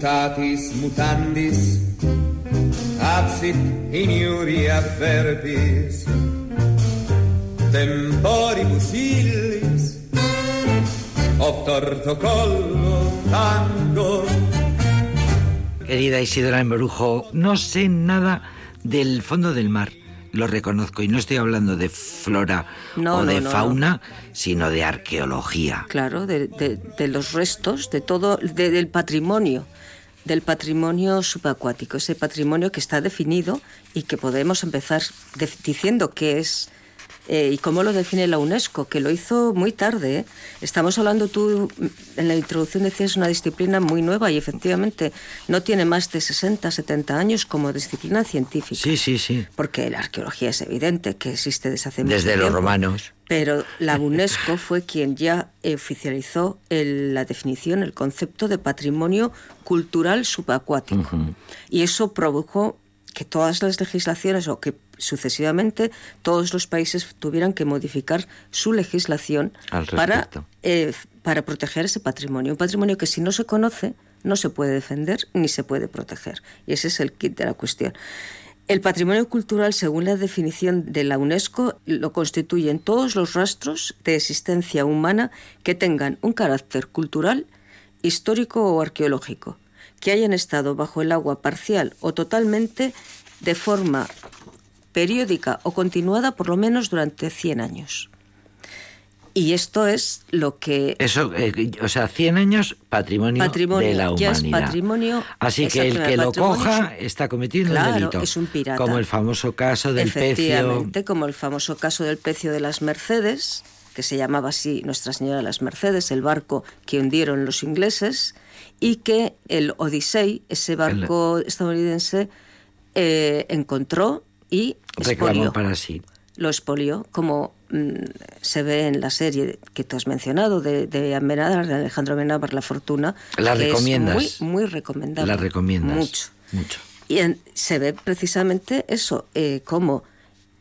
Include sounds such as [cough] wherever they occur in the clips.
mutatis mutandis, absit in iuria verbis, temporibus illis, of tortocollo tango. Querida Isidora Embrujo, no sé nada del fondo del mar lo reconozco. Y no estoy hablando de flora o de fauna, sino de arqueología. Claro, de, los restos, de todo, del patrimonio del patrimonio subacuático, ese patrimonio que está definido y que podemos empezar diciendo que es eh, ¿Y cómo lo define la UNESCO? Que lo hizo muy tarde. ¿eh? Estamos hablando, tú en la introducción decías, una disciplina muy nueva y efectivamente no tiene más de 60, 70 años como disciplina científica. Sí, sí, sí. Porque la arqueología es evidente que existe desde hace mucho tiempo. Desde los romanos. Pero la UNESCO fue quien ya oficializó la definición, el concepto de patrimonio cultural subacuático. Y eso provocó que todas las legislaciones o que sucesivamente todos los países tuvieran que modificar su legislación para, eh, para proteger ese patrimonio. Un patrimonio que si no se conoce no se puede defender ni se puede proteger. Y ese es el kit de la cuestión. El patrimonio cultural, según la definición de la UNESCO, lo constituyen todos los rastros de existencia humana que tengan un carácter cultural, histórico o arqueológico, que hayan estado bajo el agua parcial o totalmente de forma periódica o continuada por lo menos durante 100 años. Y esto es lo que... Eso, eh, o sea, 100 años patrimonio, de la humanidad. patrimonio, Así que el que lo coja está cometiendo un delito. es un pirata. Como el famoso caso del Efectivamente, como el famoso caso del pecio de las Mercedes, que se llamaba así Nuestra Señora de las Mercedes, el barco que hundieron los ingleses, y que el Odyssey, ese barco estadounidense, eh, encontró y reclamó para sí. Lo expolió, como mm, se ve en la serie que tú has mencionado de, de Alejandro Amenábar, La Fortuna. La recomiendas. Es muy, muy recomendable. La recomiendas. Mucho. Mucho. Y se ve precisamente eso, eh, como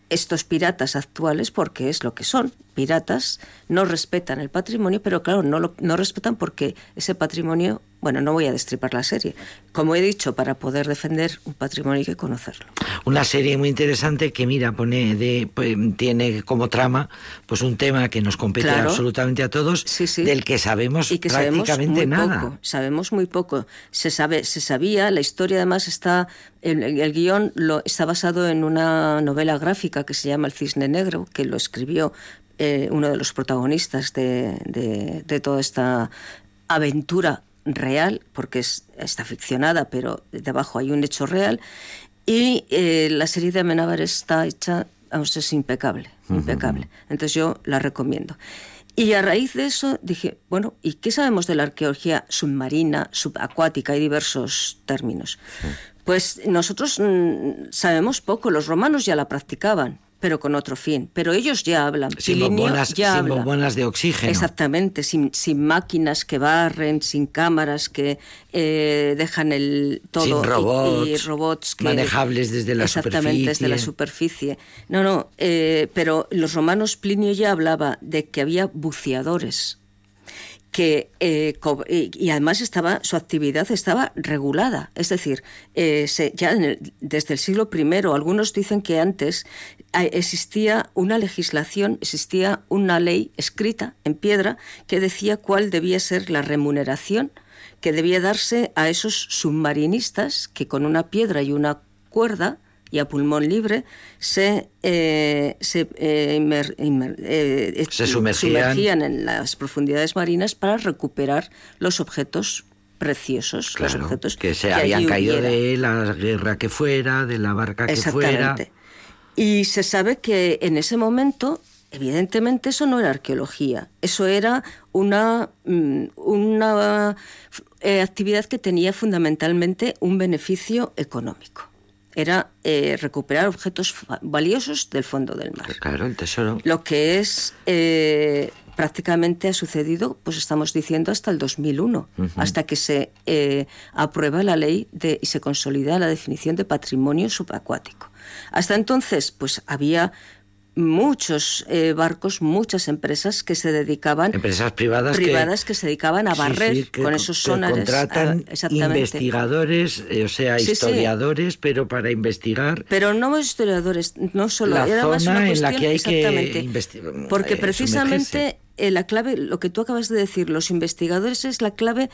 estos piratas actuales, porque es lo que son, piratas, no respetan el patrimonio, pero claro, no lo no respetan porque ese patrimonio bueno, no voy a destripar la serie. Como he dicho, para poder defender un patrimonio hay que conocerlo. Una serie muy interesante que, mira, pone de, pues, tiene como trama pues un tema que nos compete absolutamente a todos, del que sabemos y que prácticamente sabemos muy Poco, sabemos muy poco. Se sabe, se sabía, la historia además está, el, el guion lo, está basado en una novela gráfica que se llama El Cisne Negro, que lo escribió eh, uno de los protagonistas de, de, de toda esta aventura real, porque está ficcionada, pero debajo hay un hecho real. Y eh, la serie de Amenábar está hecha, vamos, es impecable, impecable. Entonces yo la recomiendo. Y a raíz de eso dije, bueno, ¿y qué sabemos de la arqueología submarina, subacuática? Hay diversos términos. Pues nosotros mm, sabemos poco, los romanos ya la practicaban pero con otro fin. Pero ellos ya hablan. Sin bombonas, ya sin de oxígeno. Exactamente, sin, sin, máquinas que barren, sin cámaras que eh, dejan el todo. Sin robots, y, robots que, manejables desde la exactamente, desde la superficie. No, no, eh, pero los romanos Plinio ya hablaba de que había buceadores que eh, y además estaba su actividad estaba regulada. Es decir eh, ya desde el siglo I algunos dicen que antes eh, existía una legislación existía una ley escrita en piedra que decía cuál debía ser la remuneración que debía darse a esos submarinistas que con una piedra y una cuerda y a pulmón libre se, eh, se, eh, eh, sumergían. en las profundidades marinas para recuperar los objetos preciosos, los objetos que se habían caído de la guerra que fuera, de la barca que fuera. Y se sabe que en ese momento Evidentemente eso no era arqueología, eso era una, mm, una actividad que tenía fundamentalmente un beneficio económico era eh, recuperar objetos valiosos del fondo del mar. Claro, el tesoro. Lo que es eh, prácticamente ha sucedido, pues estamos diciendo hasta el 2001, hasta que se eh, aprueba la ley de, y se consolida la definición de patrimonio subacuático. Hasta entonces, pues había muchos eh, barcos, muchas empresas que se dedicaban empresas privadas privadas que, se dedicaban a barrer con esos sonares. contratan investigadores eh, o sea historiadores pero para investigar pero no historiadores no solo la era zona en la que hay que investigar porque precisamente eh, la clave lo que tú acabas de decir los investigadores es la clave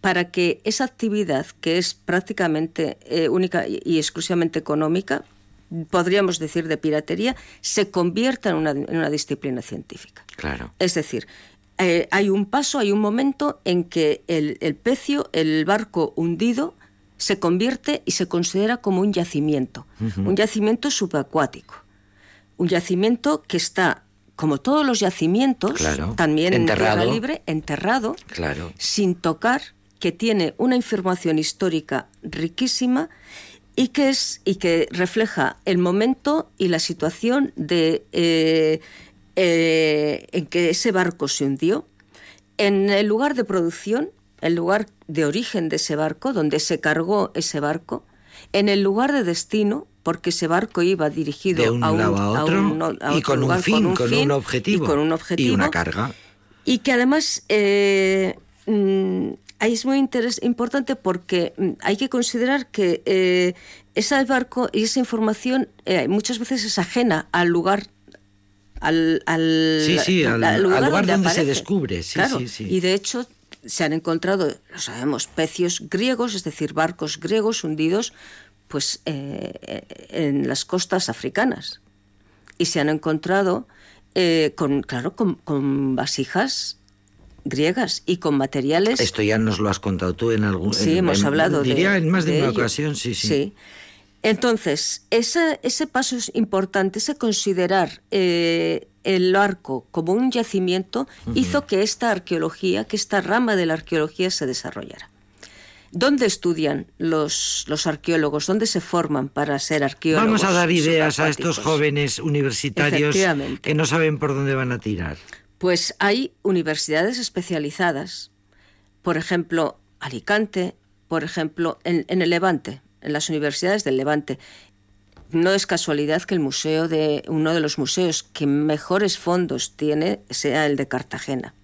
para que esa actividad que es prácticamente única y exclusivamente económica podríamos decir, de piratería, se convierta en una, disciplina científica. Claro. Es decir, eh, hay un paso, hay un momento en que el, pecio, el barco hundido, se convierte y se considera como un yacimiento, un yacimiento subacuático, un yacimiento que está, como todos los yacimientos, también en tierra libre, enterrado, claro. sin tocar, que tiene una información histórica riquísima y que, es, y que refleja el momento y la situación de, eh, eh, en que ese barco se hundió, en el lugar de producción, el lugar de origen de ese barco, donde se cargó ese barco, en el lugar de destino, porque ese barco iba dirigido a un, a otro, y con, un fin, con un, objetivo, y con un objetivo y una carga. Y que además eh, mm, Ahí es muy importante porque mm, hay que considerar que eh, ese barco y esa información eh, muchas veces es ajena al lugar al, sí, sí, al, lugar, donde, se descubre. Sí, claro, sí, sí. Y de hecho se han encontrado, lo sabemos, pecios griegos, es decir, barcos griegos hundidos pues eh, en las costas africanas. Y se han encontrado con, claro, con vasijas griegas y con materiales. Esto ya nos lo has contado tú en algún. Sí, hemos hablado. Diría de, en más de, una ocasión, sí, sí. Sí. Entonces, ese, ese paso es importante, ese considerar eh, el arco como un yacimiento, hizo que esta arqueología, que esta rama de la arqueología se desarrollara. ¿Dónde estudian los, los arqueólogos? ¿Dónde se forman para ser arqueólogos? Vamos a dar ideas a estos jóvenes universitarios que no saben por dónde van a tirar. Pues hay universidades especializadas, por ejemplo, Alicante, por ejemplo, en, el Levante, en las universidades del Levante. No es casualidad que el museo de uno de los museos que mejores fondos tiene sea el de Cartagena.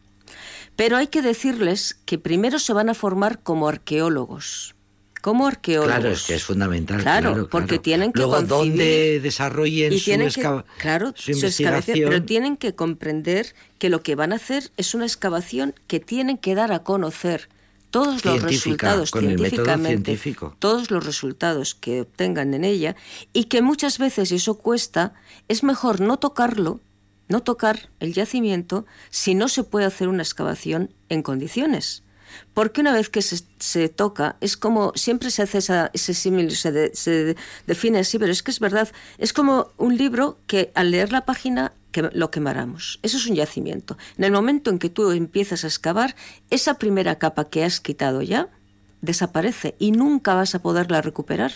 Pero hay que decirles que primero se van a formar como arqueólogos como arqueólogos. Claro, es que es fundamental. Claro, porque tienen que Luego, donde desarrollen su, claro, su investigación. pero tienen que comprender que lo que van a hacer es una excavación que tienen que dar a conocer todos los resultados científicamente, todos los resultados que obtengan en ella y que muchas veces y eso cuesta, es mejor no tocarlo, no tocar el yacimiento si no se puede hacer una excavación en condiciones. Porque una vez que se, toca, es como, siempre se hace ese símil, se, define así, pero es que es verdad, es como un libro que al leer la página que lo quemaramos. Eso es un yacimiento. En el momento en que tú empiezas a excavar, esa primera capa que has quitado ya desaparece y nunca vas a poderla recuperar.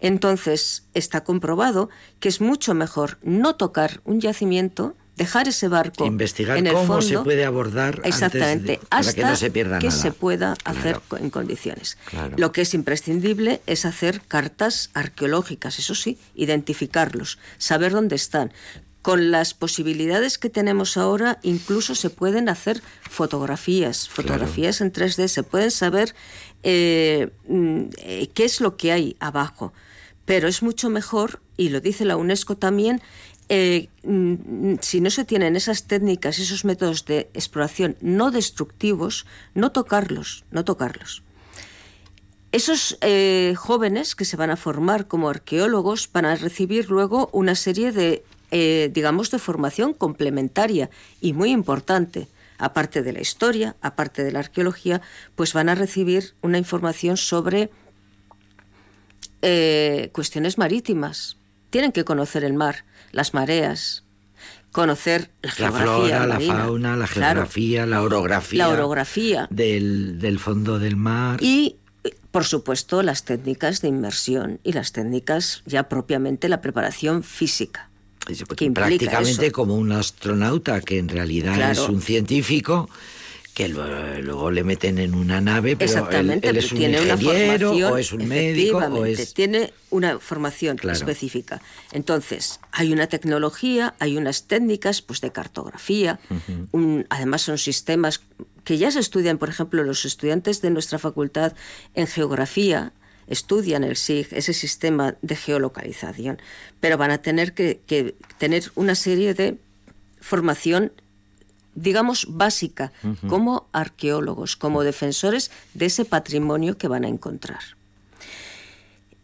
Entonces, está comprobado que es mucho mejor no tocar un yacimiento dejar ese barco investigar en el cómo fondo, se puede abordar exactamente hasta que no se pierda que se pueda hacer en condiciones. Lo que es imprescindible es hacer cartas arqueológicas, eso sí, identificarlos, saber dónde están. Con las posibilidades que tenemos ahora, incluso se pueden hacer fotografías, fotografías en 3D, se pueden saber eh, mm, eh, qué es lo que hay abajo. Pero es mucho mejor, y lo dice la UNESCO también, eh, si no se tienen esas técnicas, esos métodos de exploración no destructivos, no tocarlos, no tocarlos. Esos eh, jóvenes que se van a formar como arqueólogos van a recibir luego una serie de, eh, digamos, de formación complementaria y muy importante. Aparte de la historia, aparte de la arqueología, pues van a recibir una información sobre cuestiones marítimas. Tienen que conocer el mar las mareas, conocer la. La flora, la fauna, la geografía, la orografía. La orografía. Del, fondo del mar. Y, por supuesto, las técnicas de inmersión y las técnicas ya propiamente la preparación física. Que prácticamente como un astronauta que en realidad es un científico que luego, le meten en una nave, pero Exactamente, él, es un tiene ingeniero una o es un médico o es... tiene una formación específica. Entonces, hay una tecnología, hay unas técnicas pues de cartografía, además son sistemas que ya se estudian, por ejemplo, los estudiantes de nuestra facultad en geografía, estudian el SIG, ese sistema de geolocalización, pero van a tener que, que tener una serie de formación digamos, básica, como arqueólogos, como defensores de ese patrimonio que van a encontrar.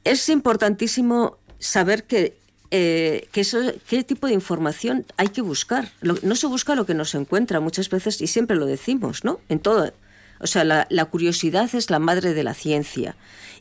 Es importantísimo saber que, eh, qué tipo de información hay que buscar. no se busca lo que no se encuentra muchas veces, y siempre lo decimos, ¿no? En todo. O sea, la curiosidad es la madre de la ciencia.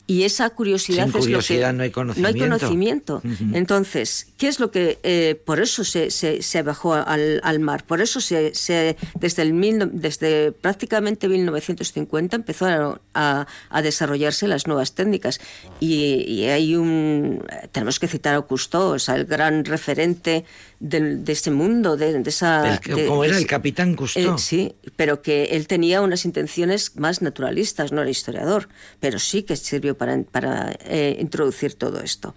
Y esa curiosidad, es lo que... no hay conocimiento. No hay conocimiento. Entonces, ¿qué es lo que... Eh, por eso se, se, bajó al, al, mar, por eso se, se desde, el mil, desde prácticamente 1950 empezó a, a, desarrollarse las nuevas técnicas. Y, hay un... Tenemos que citar a Cousteau, o sea, el gran referente de, de ese mundo, de, esa... como era el capitán Cousteau. Eh, sí, pero que él tenía unas intenciones más naturalistas, no era historiador, pero sí que sirvió para, eh, introducir todo esto.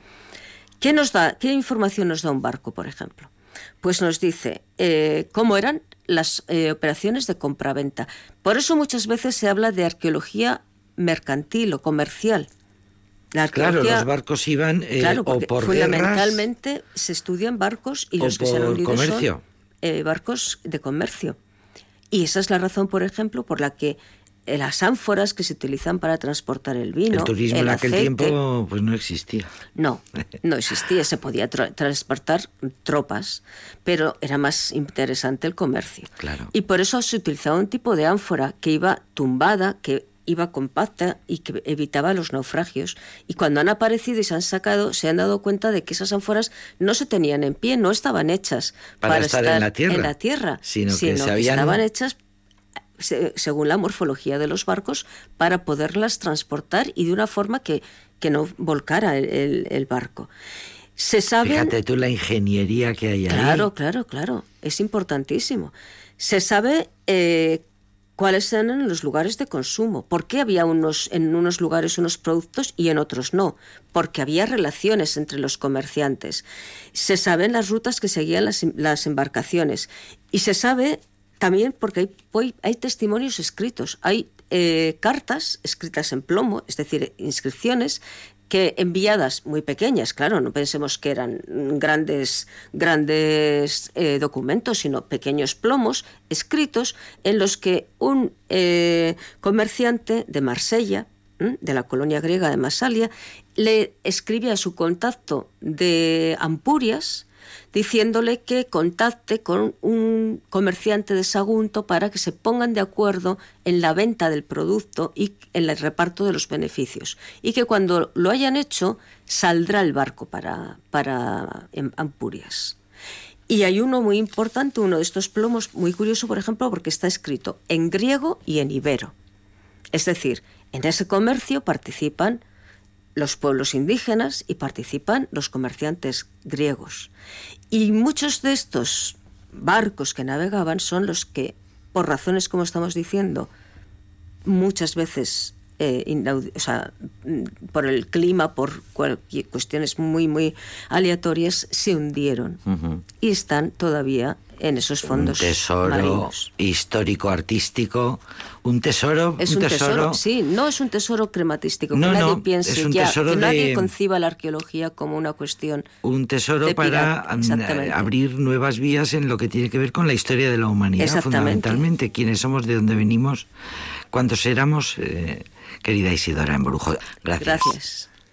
¿Qué, nos da, ¿Qué información nos da un barco, por ejemplo? Pues nos dice eh, cómo eran las eh, operaciones de compraventa. Por eso muchas veces se habla de arqueología mercantil o comercial. claro, los barcos iban claro, o por fundamentalmente se estudian barcos y los que se han comercio. son barcos de comercio. Y esa es la razón, por ejemplo, por la que las ánforas que se utilizan para transportar el vino. El turismo en aquel tiempo pues no existía. No, [laughs] no existía. Se podía transportar tropas, pero era más interesante el comercio. Claro. Y por eso se utilizaba un tipo de ánfora que iba tumbada, que iba compacta y que evitaba los naufragios. Y cuando han aparecido y se han sacado, se han dado cuenta de que esas ánforas no se tenían en pie, no estaban hechas para, estar, en, la tierra, sino, que, estaban hechas según la morfología de los barcos, para poderlas transportar y de una forma que, que no volcara el, barco. Se sabe. Fíjate tú la ingeniería que hay ahí. Claro, claro, claro. Es importantísimo. Se sabe eh, cuáles eran los lugares de consumo. ¿Por qué había unos, en unos lugares unos productos y en otros no? Porque había relaciones entre los comerciantes. Se saben las rutas que seguían las, las embarcaciones. Y se sabe también porque hay, hay testimonios escritos, hay eh, cartas escritas en plomo, es decir, inscripciones que enviadas muy pequeñas, claro, no pensemos que eran grandes, grandes eh, documentos, sino pequeños plomos escritos en los que un eh, comerciante de Marsella, de la colonia griega de Masalia, le escribe a su contacto de Ampurias, diciéndole que contacte con un comerciante de Sagunto para que se pongan de acuerdo en la venta del producto y en el reparto de los beneficios. Y que cuando lo hayan hecho, saldrá el barco para, para Ampurias. Y hay uno muy importante, uno de estos plomos muy curioso, por ejemplo, porque está escrito en griego y en ibero. Es decir, en ese comercio participan los pueblos indígenas y participan los comerciantes griegos. Y muchos de estos barcos que navegaban son los que, por razones como estamos diciendo, muchas veces eh, o sea, mm, por el clima, por cuestiones muy, muy aleatorias, se hundieron y están todavía en esos fondos. Un tesoro histórico artístico, un tesoro, es un, tesoro, sí, no es un tesoro crematístico, no, que nadie piense que nadie conciba la arqueología como una cuestión. Un tesoro para abrir nuevas vías en lo que tiene que ver con la historia de la humanidad, fundamentalmente, quiénes somos, de dónde venimos, cuántos éramos. Eh, querida Isidora Embrujo. Gracias. Gracias.